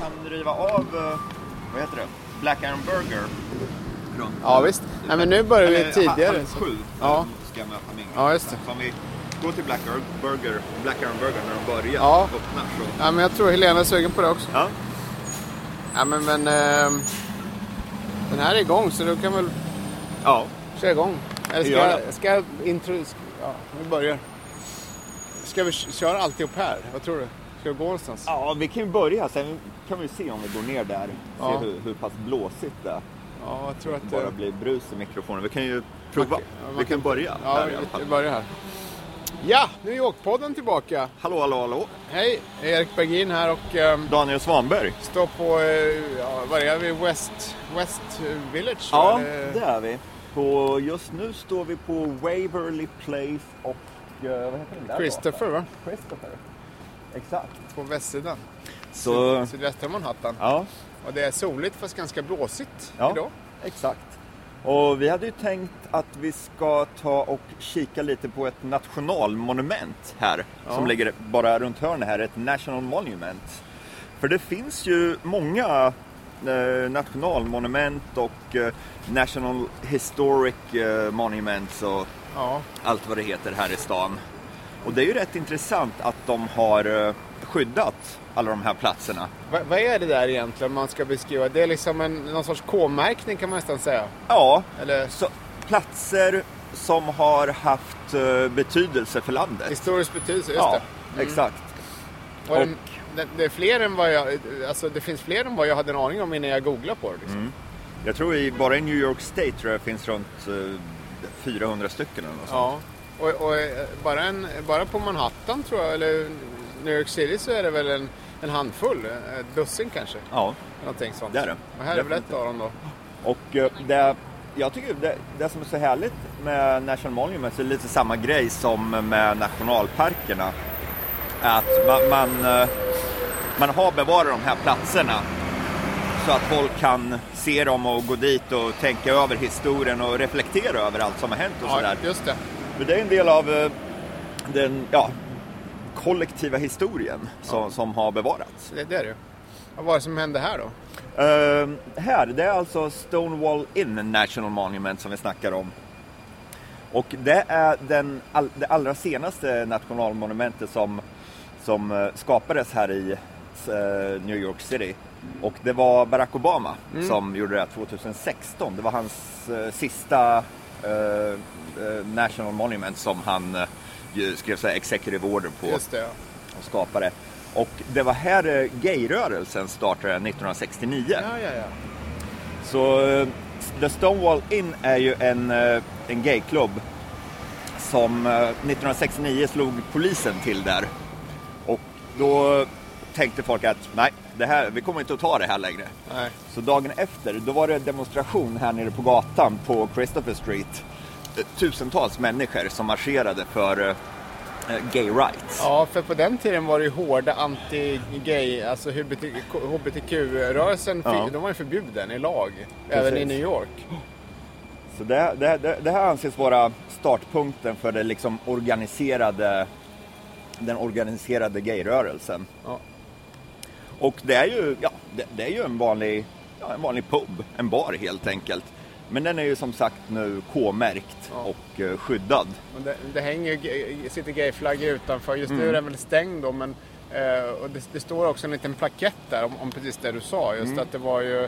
kan driva av, eh, vad heter det, Black Iron Burger. runt- Ja visst. Nej, men nu börjar vi tidigare. halv sju Ja. ska jag möta min. Ja, just det. Så om vi går till Black Iron Burger, Black Iron Burger när de börjar Ja. öppnar så... Ja, men jag tror Helena är sugen på det också. Ja. Ja, men, men den här är igång så du kan väl ja. köra igång. Eller ska, Gör ska jag intro... Ja, vi börjar. Ska vi köra alltihop här? Vad tror du? Ska vi gå någonstans? Ja, vi kan ju börja. Sen kan vi se om vi går ner där. Ja. Se hur, hur pass blåsigt det är. Ja, jag tror att... Det bara blir brus i mikrofonen. Vi kan ju prova. man kan- vi kan börja Ja, här i alla vi, fall. vi börjar här. Ja, New York-podden tillbaka. Hallå, hallå, hallå. Hej, Erik Bergin här och ehm, Daniel Svanberg. står på, eh, ja, vad är vi? West, West Village? Ja? Eller- det är vi. På, just nu står vi på Waverly Place och... eh, vad heter den där Christopher va? Christopher. Exakt. På västsidan. Så, Sydvästra Manhattan. ja, Och det är soligt fast ganska blåsigt Ja. idag. exakt. Och vi hade ju tänkt att vi ska ta och kika lite på ett nationalmonument här. Ja. Som ligger bara runt hörnet här, ett National Monument. För det finns ju många eh, nationalmonument och eh, National Historic eh, Monuments och Ja, allt vad det heter här i stan. Och det är ju rätt intressant att de har eh, skyddat alla de här platserna. Va, vad är det där egentligen man ska beskriva? Det är liksom en, någon sorts K-märkning kan man nästan säga. Ja, Eller så platser som har haft eh, betydelse för landet. historisk betydelse, just ja, det. exakt. Och och- det, det, är fler än vad jag, alltså det finns fler än vad jag hade en aning om innan jag googlade på det. Liksom. Mm. Jag tror i, bara i New York State tror jag finns runt eh, 400 stycken eller något sånt. Ja, och, och eh, bara, en, bara på Manhattan tror jag, eller New York City så är det väl en, en handfull, ett dussin kanske. Ja, Någonting sånt. Det är det. Och här är väl ett av dem då. och eh, det, jag tycker det, det som är så härligt med National Monuments är lite samma grej som med nationalparkerna. Att man, man, eh, man har bevarat de här platserna så att folk kan se dem och gå dit och tänka över historien och reflektera över allt som har hänt och Ja, sådär. just det. För det är en del av eh, den ja, kollektiva historien som, som har bevarats. Det, det är det. Vad var det som hände här då? Eh, här, det är alltså Stonewall Inn National Monument som vi snackar om. Och det är den, all, det allra senaste nationalmonumentet som, som eh, skapades här i eh, New York City. Och det var Barack Obama som gjorde det här 2016. Det var hans eh, sista National Monument som han skrev så här executive order på Just det, ja. och skapade. Och det var här eh, gayrörelsen startade 1969. Ja, ja, ja. Så eh, The Stonewall Inn är ju en, eh, en gayklubb som eh, 1969 slog polisen till där. Och då tänkte folk att nej, det här, vi kommer inte att ta det här längre. Nej. Så dagen efter, då var det demonstration här nere på gatan på Christopher Street. Tusentals människor som marscherade för eh, gay rights. Ja, för på den tiden var det ju hårda anti-gay, alltså HBTQ-rörelsen, Ja. de var ju förbjuden i lag. Även i Precis. New York. Så det, det, det, det här anses vara startpunkten för det liksom organiserade, den organiserade gayrörelsen. Ja. Och det är ju, ja, det är ju en vanlig, ja, en vanlig pub, en bar helt enkelt. Men den är ju som sagt nu K-märkt Ja. och eh, skyddad. Och det, det hänger, ju- sitter gayflaggor utanför. Just Mm. nu är den väl stängd då, men eh, och det, det står också en liten plakett där om, om precis det du sa. Just Mm. att det var ju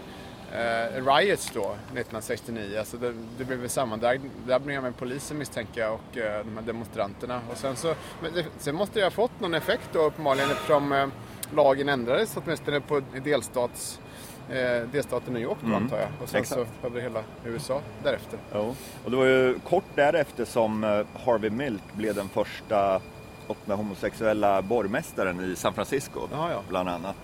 eh, riots då, 1969. Alltså det, det blev väl sammandrabbningar med polisen misstänker jag och eh, de här demonstranterna. Och sen, så, men det, sen måste det ha fått någon effekt då uppenbarligen eftersom eh, lagen ändrades åtminstone på delstats, eh, delstaten New York då, antar jag. Och sen Exakt. så över hela USA därefter. Och det var ju kort därefter som eh, Harvey Milk blev den första öppna homosexuella borgmästaren i San Francisco, Ja, ja. bland annat.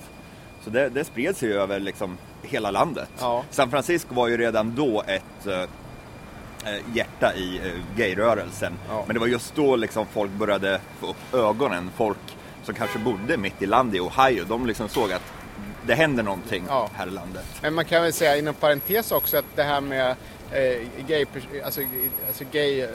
Så det, det spred sig ju över liksom hela landet. Ja. San Francisco var ju redan då ett eh, eh, hjärta i eh, gayrörelsen. Ja. Men det var just då liksom folk började få upp ögonen. Folk som kanske bodde mitt i landet i Ohio, de liksom såg att det händer någonting Ja. här i landet. Men man kan väl säga inom parentes också att det här med eh, gay, alltså, alltså gay eh,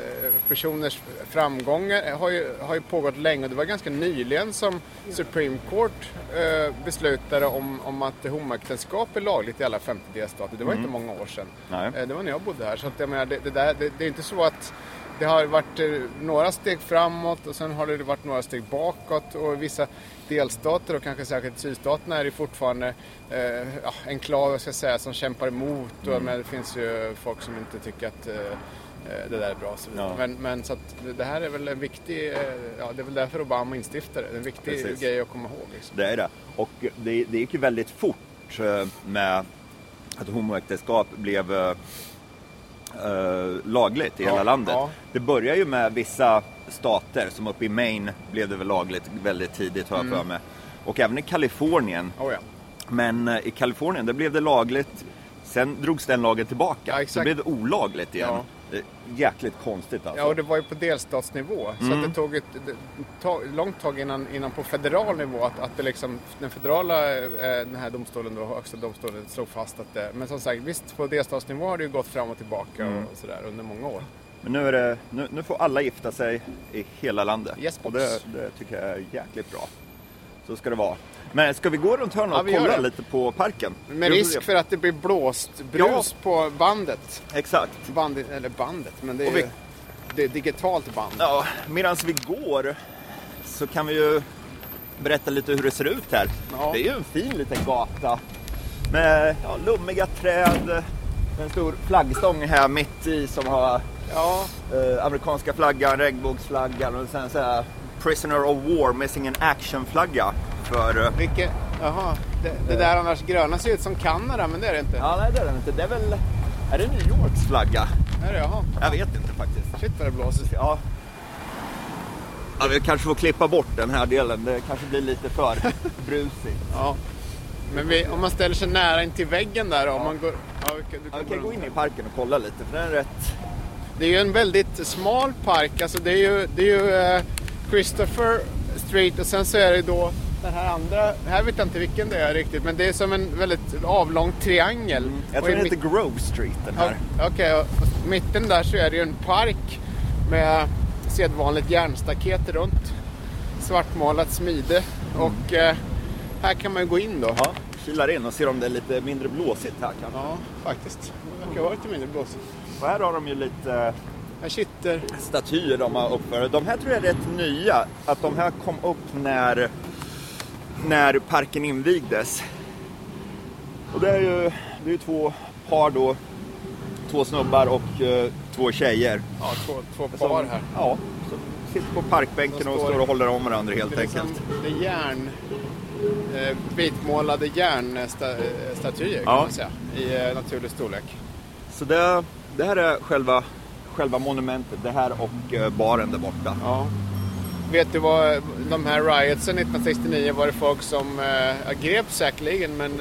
personers framgångar har ju, har ju pågått länge det var ganska nyligen som Supreme Court eh, beslutade om, om att homoäktenskap är lagligt i alla 50 delstater. Det var inte många år sedan. Eh, det var när jag bodde här. Så att jag menar, det, det, där, det, det är inte så att det har varit eh, några steg framåt och sen har det varit några steg bakåt och vissa delstater och kanske särskilt sydstaterna är det fortfarande eh, ja, enklaver ska säga, som kämpar emot och men det finns ju folk som inte tycker att eh, eh, det där är bra. Så. Ja. Men, men så att det- det här är väl en viktig, eh, ja det är väl därför Obama instiftade det. En viktig Precis. grej att komma ihåg. Liksom. Det är det. Och det, det gick ju väldigt fort eh, med att homoäktenskap blev eh, lagligt i Ja, hela landet. ja. Det börjar ju med vissa stater, som uppe i Maine blev det väl lagligt väldigt tidigt har jag Mm. för mig. Och även i Kalifornien. Oh, ja. Men eh, i Kalifornien, där blev det lagligt. Sen drogs den lagen tillbaka. Ja, så blev det olagligt igen. Är jäkligt konstigt alltså. Ja, och det var ju på delstatsnivå. Så Mm. att det tog ett tag, långt tag innan, innan på federal nivå att, att det liksom, den federala eh, den här domstolen, då, högsta domstolen, slog fast att det... Men som sagt, visst på delstatsnivå har det ju gått fram och tillbaka Mm. och sådär under många år. Men nu, är det, nu, nu får alla gifta sig i hela landet. Yes, och det, det tycker jag är jäkligt bra. Så ska det vara. Men ska vi gå runt hörnet Ja, och gör kolla det. lite på parken? Med risk för att det blir blåst brus på bandet. Exakt. bandet. Eller bandet, men det är vi- ju det är digitalt band. Ja, medan vi går så kan vi ju berätta lite hur det ser ut här. Ja. Det är ju en fin liten gata med ja, lummiga träd, en stor flaggstång här mitt i som har Ja, eh, amerikanska flaggan, regnbågsflaggan och sen så här Prisoner of War Missing in Action-flagga för... eh, vilket... Jaha, det, det där annars gröna ser ut som Kanada, men det är det inte. Ja, nej det är den inte. Det är väl... Är det New Yorks flagga? Är det? Jaha. Jag vet inte faktiskt. Shit vad det blåser. Ja. Ja, vi kanske får klippa bort den här delen. Det kanske blir lite för brusigt. Ja. Men vi, om man ställer sig nära in till väggen där om man går... Ja, vi kan, du Ja, kan kan gå in i parken och kolla lite för den är rätt... Det är ju en väldigt smal park. Alltså det är ju, det är ju eh, Christopher Street och sen så är det då den här andra. Här vet jag inte vilken det är riktigt men det är som en väldigt avlång triangel. Mm. Jag Och tror den heter Grove Street den Ja, här. Okej, och i mitten där så är det ju en park med sedvanligt järnstaket runt. Svartmålat smide och eh, här kan man ju gå in då. Ja, kilar in och ser om det är lite mindre blåsigt här kanske. Ja, faktiskt. Det verkar vara lite mindre blåsigt. Och här har de ju lite Här sitter... statyer de har uppfört. De här tror jag är rätt nya. Att de här kom upp när, när parken invigdes. Och det är ju, det är två par då. Två snubbar och eh, två tjejer. Ja, två, två Som- par här. Ja, som sitter på parkbänken De och står- står och håller om varandra helt Det liksom enkelt. det är järn... Eh, vitmålade järnstatyer kan Ja. man säga. I eh, naturlig storlek. Så det, det här är själva, själva monumentet. Det här och eh, baren där borta. Ja. Vet du vad de här riotsen 1969 var det folk som eh, greps säkerligen men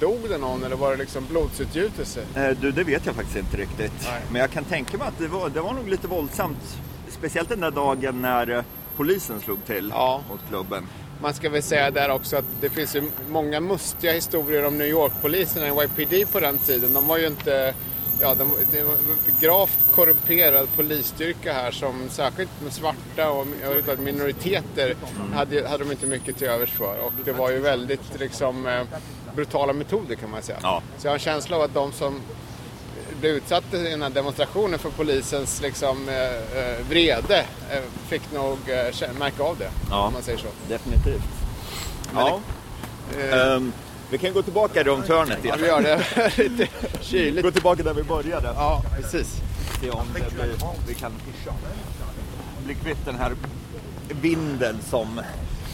dog det någon eller var det liksom blodsutgjutelse? Eh, Du, det vet jag faktiskt inte riktigt. Nej. Men jag kan tänka mig att det var, det var nog lite våldsamt. Speciellt den där dagen när eh, polisen slog till Ja. mot klubben. Man ska väl säga där också att det finns ju många mustiga historier om New York-polisen, NYPD på den tiden. De var ju inte, ja, de, det var gravt korrumperad polisstyrka här som särskilt med svarta och minoriteter hade, hade de inte mycket till övers för. Och det var ju väldigt liksom eh, brutala metoder kan man säga. Ja. Så jag har en känsla av att de som blev utsatta i den här demonstrationen för polisens liksom, eh, eh, vrede eh, fick nog eh, märka av det, Ja. om man säger så. Definitivt. Men Ja. Eh, Ehm, vi kan gå tillbaka runt hörnet Ja, igen. vi gör det. Lite kyligt. Gå tillbaka där vi började. Ja, precis. Se om det blir, vi kan bli kvitt den här vinden som...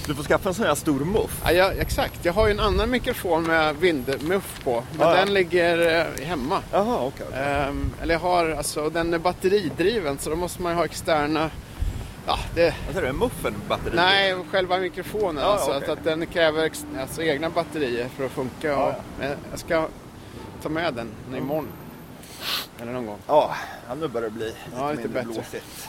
Du får skaffa en sån här stor muff. Ja, jag, exakt. Jag har ju en annan mikrofon med vindmuff på. Men Ja, ja. den ligger eh, hemma. Jaha, okej. Ehm, eller jag har, alltså, den är batteridriven så då måste man ju ha externa... Ja, det... Vad säger du? Muffen batteri? Nej, själva mikrofonen. Ja, alltså, okej. att, att den kräver alltså, egna batterier för att funka. Ja, Och, ja. jag ska ta med den imorgon. Eller någon gång. Ja, nu börjar det bli lite, Ja, lite bättre. blåsigt.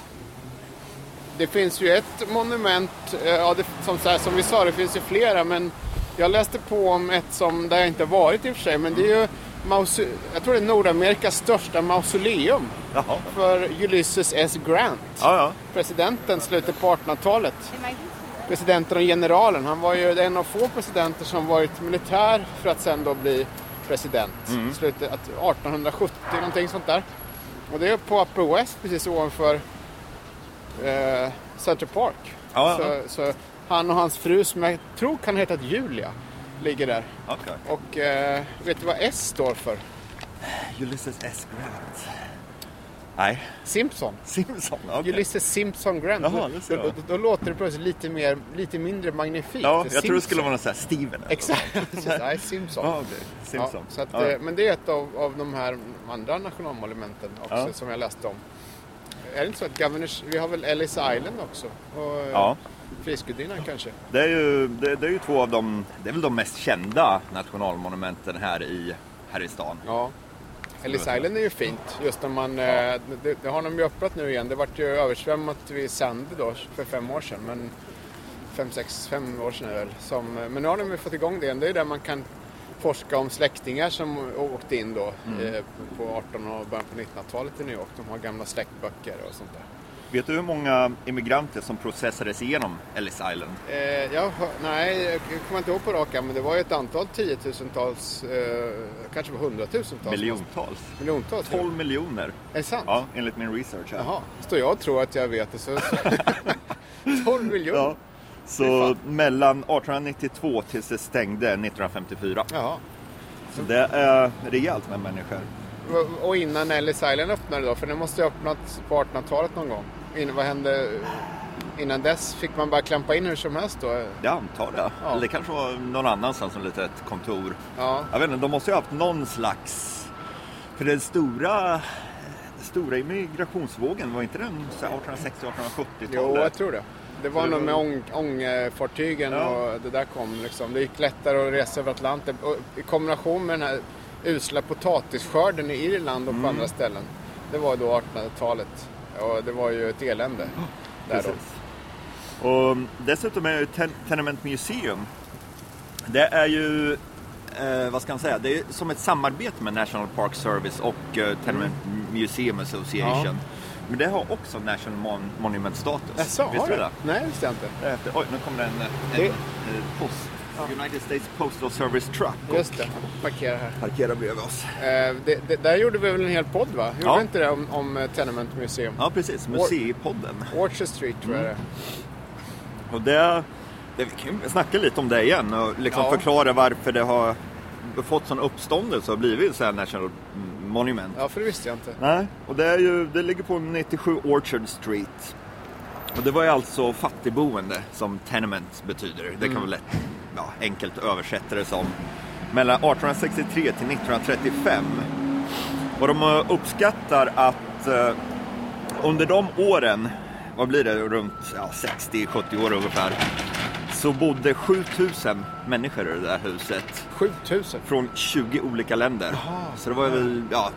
Det finns ju ett monument, eh, ja, det, som, här, som vi sa, det finns ju flera, men Jag läste på om ett som, där jag inte varit i och för sig, men det är ju mause, jag tror det är Nordamerikas största mausoleum Jaha. för Ulysses S. Grant. Ja, ja. Presidenten slutet på 1800-talet. Presidenten och generalen. Han var ju en av få presidenter som varit militär för att sen då bli president. Mm. Slutet, att 1870 någonting sånt där. Och det är på Upper West precis ovanför eh, Central Park. Ja, ja. Så, så han och hans fru som jag tror kan heta Julia ligger där. Okej. Och eh, vet du vad S står för? Ulysses S. Grant. Nej. Simpson. Simpson. okej. Ulysses Simpson Grant. Jaha, då, då, då låter det plötsligt lite, mer, lite mindre magnifikt. Ja, jag tror det skulle Simpson. vara någon sån här Steven. Exakt. Nej, Simpson. Ja, okej. Simpson. Ja, så att, Ja. eh, Men det är ett av, av de här andra nationalmonumenten också Ja. som jag läste om. Är det inte så att Governors, vi har väl Ellis Island också? Och eh, Ja. Frihetsgudinnan kanske? Det är, ju, det, det är ju två av de, det är väl de mest kända nationalmonumenten här i, här i stan. Ja. Ellis Island är ju fint. Just när man, eh, det, det har de ju öppnat nu igen. Det vart ju översvämmat vid Sandy då för fem år sedan. Men fem, sex, fem år sedan är det väl. Som, men nu har de ju fått igång det igen. Det är där man kan forska om släktingar som åkte in då eh, på 18 och början på 1900-talet i New York. De har gamla släktböcker och sånt där. Vet du hur många immigranter som processades igenom Ellis Island? Eh, jag, nej, jag kommer inte ihåg på rak arm, men det var ju ett antal tiotusentals, eh, kanske hundratusentals. Miljontals. Miljontals. 12 miljoner. Är det sant? Ja, enligt min research här. Jaha, står jag och tror att jag vet det så... 12 miljoner? Ja. Så mellan 1892 tills det stängde 1954. Jaha. Så det är rejält med människor. Och- innan Ellis Island öppnade då, för den måste ju ha öppnat på 1800-talet någon gång. In, vad hände innan dess? Fick man bara klampa in hur som helst då? Jag antar det. Ja. Eller det kanske var någon annanstans som litet kontor. Ja, Jag vet inte, de måste ju ha haft någon slags... För den stora, stora immigrationsvågen, var inte den så här 1860-1870-talet? jo jag tror det. Det var nog med ång, ångfartygen Ja. och det där kom liksom. Det gick lättare att resa över Atlanten. Och I kombination med den här usla potatisskörden i Irland och på Mm. andra ställen. Det var då 1800-talet. Och det var ju ett elände. Där då. Precis. Och dessutom är ju Ten- Tenement Museum, det är ju, eh, vad ska man säga, det är som ett samarbete med National Park Service och eh, Tenement Museum Association. Ja. Men det har också National Mon- Monument status. Jaså, har det? det? Nej, det visste jag inte. Det är Efter, oj, nu kommer det en, en, Det- eh, post. United States Postal Service Truck Just det, parkera här. parkerar bredvid oss. Eh, det, det, där gjorde vi väl en hel podd va? Gjorde Ja. vi inte det om, om eh, Tenement Museum? Ja, precis. Museipodden. Orchard Street tror jag det är. Och det, det, vi kan snacka lite om det igen och liksom Ja. förklara varför det har fått sån uppståndelse och blivit så här National Monument. Ja, för det visste jag inte. Nej, och det, är ju, det ligger på 97 Orchard Street. Och det var ju alltså fattigboende som tenement betyder. Det kan man lätt ja, enkelt översätta det som. Mellan 1863 till 1935. Och de eh, uppskattar att eh, under de åren, vad blir det, runt ja, 60-70 år ungefär, så bodde 7000 människor i det där huset 7000. från 20 olika länder. Så det var väl ja,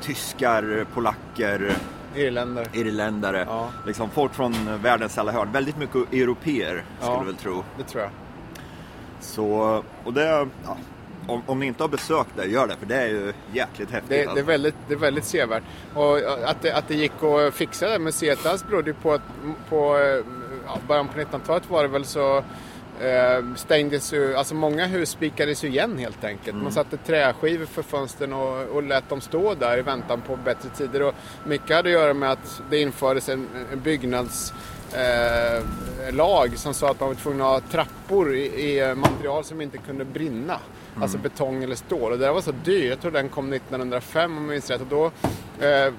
tyskar, polacker, Irländare. irländare, Ja. liksom folk från världens alla hörn. Väldigt mycket europeer skulle Ja. jag väl tro. Det tror jag. Så, och det, ja, om, om ni inte har besökt det, gör det för det är ju jäkligt häftigt. Det, det, är alltså. väldigt, det är väldigt sevärt. Och att det, att det gick att fixa det museet alls berodde ju på att på ja, början på 1900-talet var det väl så eh, stängdes ju, alltså många hus spikades ju igen helt enkelt. Mm. Man satte träskivor för fönstren och, och lät dem stå där i väntan på bättre tider. Och mycket hade att göra med att det infördes en, en byggnads eh, lag som sa att man var tvungen att ha trappor i, i material som inte kunde brinna. Alltså betong eller stål. Och det där var så dyrt. Jag tror den kom 1905 om jag minns rätt. Och då eh,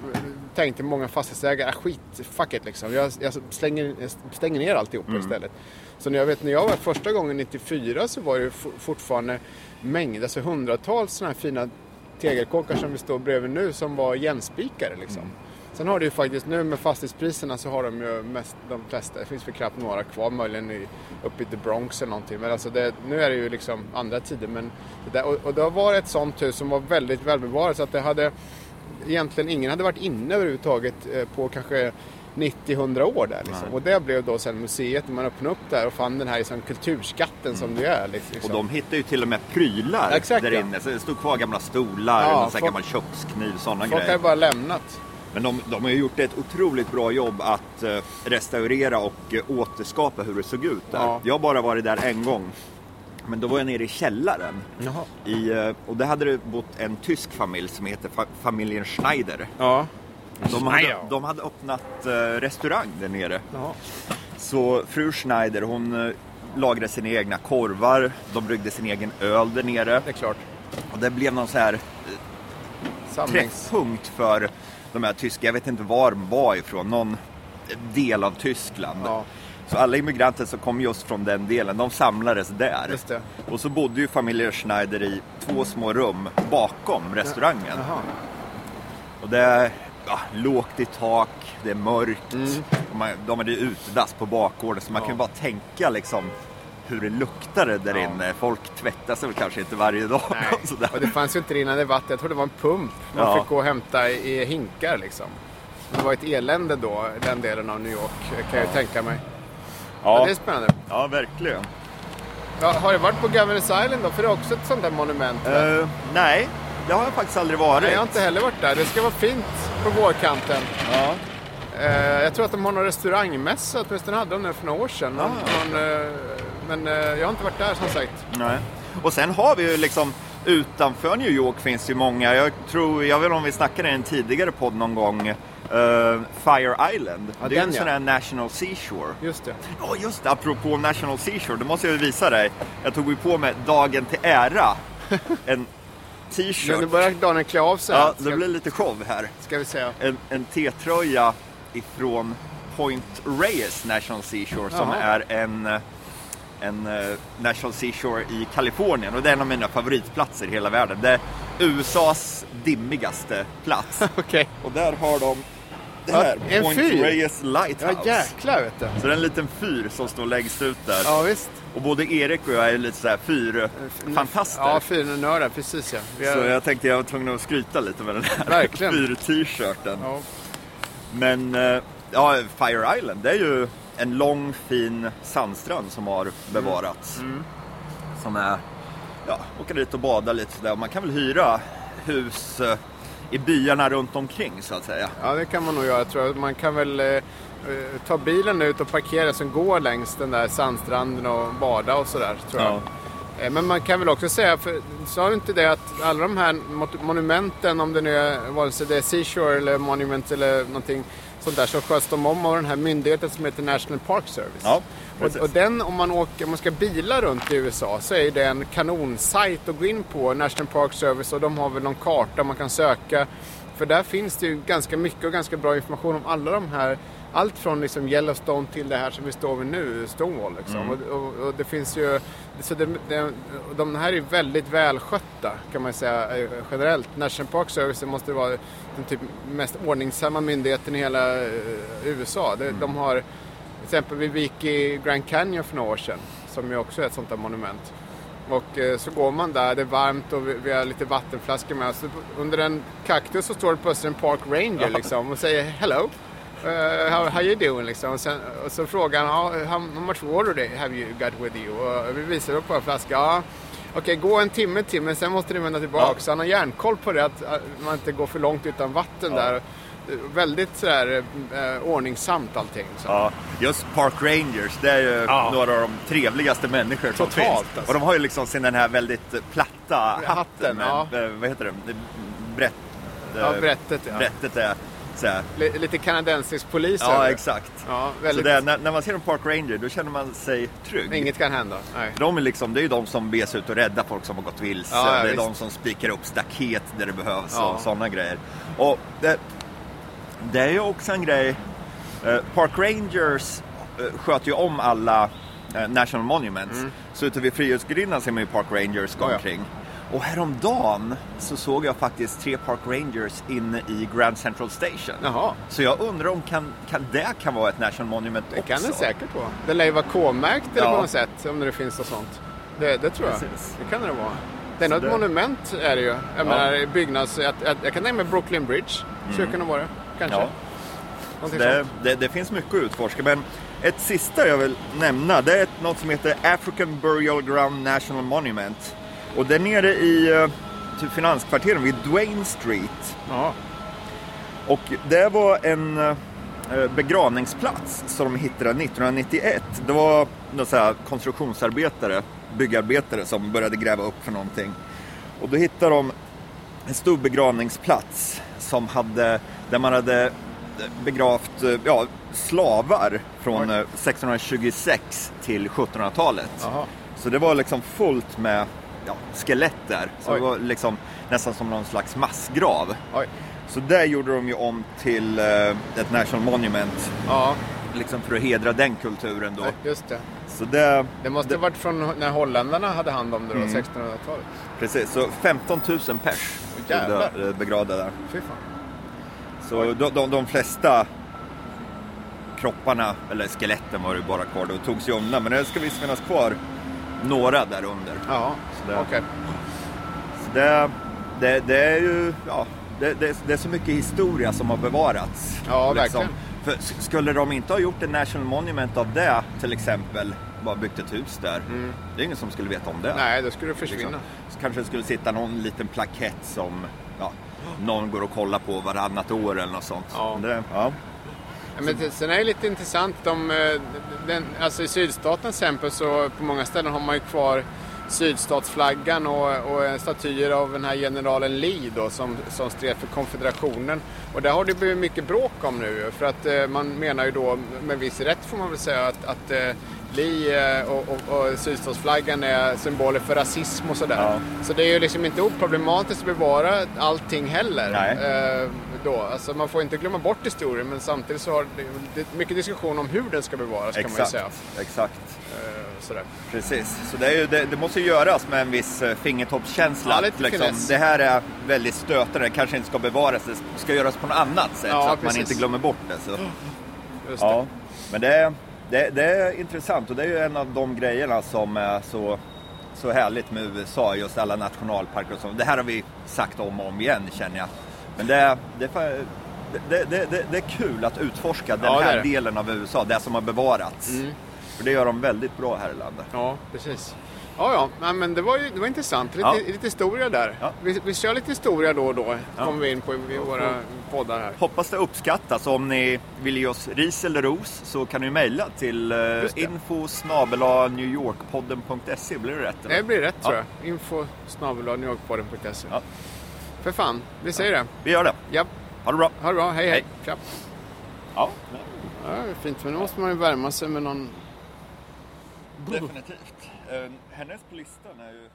tänkte många fastighetsägare, ah, skit, fuck it liksom. Jag, jag, slänger, jag stänger ner alltihopa istället. Så när jag, vet, när jag var första gången 94 så var det for, fortfarande mängder, alltså hundratals sådana här fina tegelkåkar som vi står bredvid nu som var igenspikade liksom. Sen har det ju faktiskt nu med fastighetspriserna så har de ju mest, de flesta, det finns väl knappt några kvar möjligen i, uppe i the Bronx eller någonting. Men alltså det, nu är det ju liksom andra tider. Men det där, och, och det har varit ett sånt hus som var väldigt välbevarat så att det hade egentligen ingen hade varit inne överhuvudtaget eh, på kanske 90-100 år där. Liksom. Och det blev då sen museet när man öppnade upp där och fann den här liksom, kulturskatten som det är. Liksom. Och de hittade ju till och med prylar Exakt, där inne. Så det stod kvar gamla stolar, Ja, en folk- gammal kökskniv, sådana Folk har ju grejer. bara lämnat. Men de, de har ju gjort ett otroligt bra jobb att eh, restaurera och eh, återskapa hur det såg ut där. Ja. Jag har bara varit där en gång. Men då var jag nere i källaren. I, eh, och där hade det bott en tysk familj som heter fa- familjen Schneider. Ja. De hade, de hade öppnat eh, restaurang där nere. Jaha. Så fru Schneider hon eh, lagade sina egna korvar, de bryggde sin egen öl där nere. Det är klart. Och det blev någon så här träffpunkt för de här tyska, jag vet inte var de var ifrån, någon del av Tyskland. Ja. Så alla immigranter som kom just från den delen, de samlades där. Just det. Och så bodde ju familjen Schneider i två små rum bakom restaurangen. Jaha. Och det är ja, lågt i tak, det är mörkt. Mm. Man, de hade utedass på bakgården så man kan ju bara tänka liksom hur det luktade där Ja. inne. Folk tvättar sig väl kanske inte varje dag. Nej. Och det fanns ju inte rinnande vatten. Jag tror det var en pump. Man Ja. fick gå och hämta i hinkar liksom. Det var ett elände då, den delen av New York, kan jag ju tänka mig. Ja. ja, det är spännande. ja, verkligen. Ja, har du varit på Governors Island då? För det är också ett sånt där monument. Eh, nej, det har jag faktiskt aldrig varit. Nej, jag har inte heller varit där. Det ska vara fint på vårkanten. Ja. Eh, jag tror att de har någon restaurangmässa, åtminstone hade de det för några år sedan. Ah. någon, eh, men eh, jag har inte varit där som sagt. Nej. Och sen har vi ju liksom utanför New York finns ju många. Jag tror, jag vet inte om vi snackade i en tidigare podd någon gång. eh, Fire Island. Ja, det är ju en sån här National Seashore. Just det. Ja just det, apropå National Seashore, det måste jag visa dig. Jag tog ju på mig dagen till ära en Men nu t-shirt. börjar Daniel klä av sig. Ja, det blir lite show här. ska vi säga. En, en T-tröja ifrån Point Reyes National Seashore som Jaha. är en, eh, en eh, National Seashore i Kalifornien och det är en av mina favoritplatser i hela världen. Det är USAs dimmigaste plats. Okej. och där har de det Ja, här, en Point fyr. Reyes Ja Lighthouse. jäklar vet du. Så det är en liten fyr som står längst ut där. Ja visst. Och både Erik och jag är lite så här fyrfantaster. Ja, fyrnördar, precis ja. Har, så jag tänkte jag var tvungen att skryta lite med den här fyr-t-shirten. ja. Men eh, ja, Fire Island, det är ju en lång fin sandstrand som har bevarats. Mm. Som är, ja, åka dit och bada lite sådär. Man kan väl hyra hus eh, i byarna runt omkring så att säga. ja, det kan man nog göra tror jag. Man kan väl eh, eh, ta bilen ut och parkera som går längs den där sandstranden och bada och sådär tror jag. Eh, Men man kan väl också säga, för sa du inte det att alla de här monumenten, om det nu är vare sig det är Seashore eller Monument eller någonting sånt där, så sköts de om av den här myndigheten som heter National Park Service. Ja, och, och den, om man, åker, om man ska bila runt i USA, så är det en kanonsajt att gå in på, National Park Service, och de har väl någon karta man kan söka. För där finns det ju ganska mycket och ganska bra information om alla de här allt från liksom Yellowstone till det här som vi står vid nu, Stonewall. Liksom. Mm. Och, och, och det finns ju, så det, det, de här är väldigt välskötta kan man säga eh, generellt. National Park Service måste vara den typ mest ordningsamma myndigheten i hela eh, USA. Mm. De har, till exempel vi gick i Grand Canyon för några år sedan, som ju också är ett sånt där monument. Och eh, så går man där, det är varmt och vi, har lite vattenflaskor med oss. Under en kaktus så står det plötsligt en Park Ranger liksom och säger hello. Uh, how, how you doing liksom? Och, sen, och så frågar han "Ja, how, how much water have you got with you? Och vi visar upp våra flaskor. Ja, Okej, gå en timme till men sen måste du vända tillbaka. Ja. Så han har järnkoll på det att att man inte går för långt utan vatten Ja. där. Eh, Väldigt sådär eh, ordningsamt allting. Så. Ja, just Park Rangers, det är ju Ja. några av de trevligaste människor som Totalt, finns. alltså. Och de har ju liksom sin den här väldigt platta hatten. Med, ja. eh, vad heter det? Brett, Ja, eh, brättet ja. Brättet är så Lite kanadensisk polis Ja, det. exakt. Ja, Så väldigt. det, är- när, när man ser en Park Ranger, då känner man sig trygg. Inget kan hända. Nej. De är liksom, det är ju de som beger sig ut och räddar folk som har gått vilse. Ja, ja, det är visst. de som spikar upp staket där det behövs Ja. och sådana grejer. Och det, det är ju också en grej. eh, Park Rangers eh, sköter ju om alla eh, National Monuments. Så ute vid Frihetsgudinnan ser man ju Park Rangers gå Mm. Ja, ja. omkring. Och häromdagen så såg jag faktiskt tre Park Rangers inne i Grand Central Station. Jaha, Så jag undrar om kan, kan det kan vara ett National Monument det också? kan det säkert vara. Det lär ju vara K-märkt eller Ja. på något sätt, om det finns något sånt. Det, det tror jag. Precis. Det kan det vara. Det är något det- monument är det ju. Jag menar byggnads... Jag, jag, jag kan mig Brooklyn Bridge. Skulle Mm. kunna vara det. Kanske. Ja. Det, det, det finns mycket att utforska, men ett sista jag vill nämna det är något som heter African Burial Ground National Monument. Och det är nere i typ finanskvarteren vid Duane Street. Ja. Och det var en eh, begravningsplats som de hittade 1991. Det var några konstruktionsarbetare, byggarbetare som började gräva upp för någonting. Och då hittade de en stor begravningsplats som hade, där man hade begravt eh, ja, slavar från Oj. eh, 1626 till 1700-talet. Jaha. Så det var liksom fullt med ja, skelett där. Så Oj. det var liksom nästan som någon slags massgrav. Oj. Så där gjorde de ju om till eh, ett National Monument. Ja, Liksom för att hedra den kulturen då. just det. Så det, Det måste ha varit från när holländarna hade hand om det då, 1600-talet. precis. Så 15 000 pers eh, begravda där. Fy fan. Så de, de, de flesta kropparna, eller skeletten var det bara kvar då, togs ju undan. Men det ska visst finnas kvar några där under. Ja, det- okej. Så det, det, det är ju, ja, det, det, det är så mycket historia som har bevarats. Ja, verkligen. För skulle de inte ha gjort en National Monument av det till exempel, bara byggt ett hus där. Det är ingen som skulle veta om det. Mm. Nej, då skulle det försvinna. Liksom. Så kanske det skulle sitta någon liten plakett som ja, någon går och kollar på varannat år eller något sånt. Ja. Det, ja. Ja, Men det, sen är det lite intressant, de, eh, den, alltså i sydstaten till exempel så på många ställen har man ju kvar sydstatsflaggan och, och statyer av den här generalen Lee då som, som stred för konfederationen. Och där har det blivit mycket bråk om nu för att eh, man menar ju då med viss rätt får man väl säga att, att eh, Lee eh, och, och, och sydstatsflaggan är symboler för rasism och sådär. Ja. Så det är ju liksom inte oproblematiskt att bevara allting heller. Nej. Eh, då. Alltså man får inte glömma bort historien men samtidigt så har det, mycket diskussion om hur den ska bevaras kan man ju Exakt, säga. exakt. Eh, sådär. Precis. Så det, är ju, det, det måste ju göras med en viss eh, fingertoppskänsla. Ja, lite liksom, finess. det här är väldigt stötande, det kanske inte ska bevaras, det ska göras på något annat sätt Ja, så att man precis. inte glömmer bort det. Så. Just det. Ja, men det, det, det är intressant och det är ju en av de grejerna som är så, så härligt med USA, just alla nationalparker och så. Det här har vi sagt om och om igen känner jag. Men det, är- det, det, det, är kul att utforska den Ja, här delen av USA, det som har bevarats. Mm. För det gör de väldigt bra här i landet. Ja, precis. Ja, ja, men det var ju det var intressant. Lite, Ja. lite historia där. Ja. Vi, vi kör lite historia då och då, Ja. kommer vi in på i våra poddar här. Hoppas det uppskattas. Om ni vill ge oss ris eller ros så kan ni mejla till uh, det. info newyorkpodden.se. Blir det rätt? eller? Det blir rätt Ja. tror jag. Info newyorkpodden.se. Ja. För fan, vi säger det. Vi gör det. Ja, Ha det bra. ha det bra. Hej, hej. Hej. Ja, Ja, fint, men nu måste man ju värma sig med någon... definitivt. Eh, hennes på listan är ju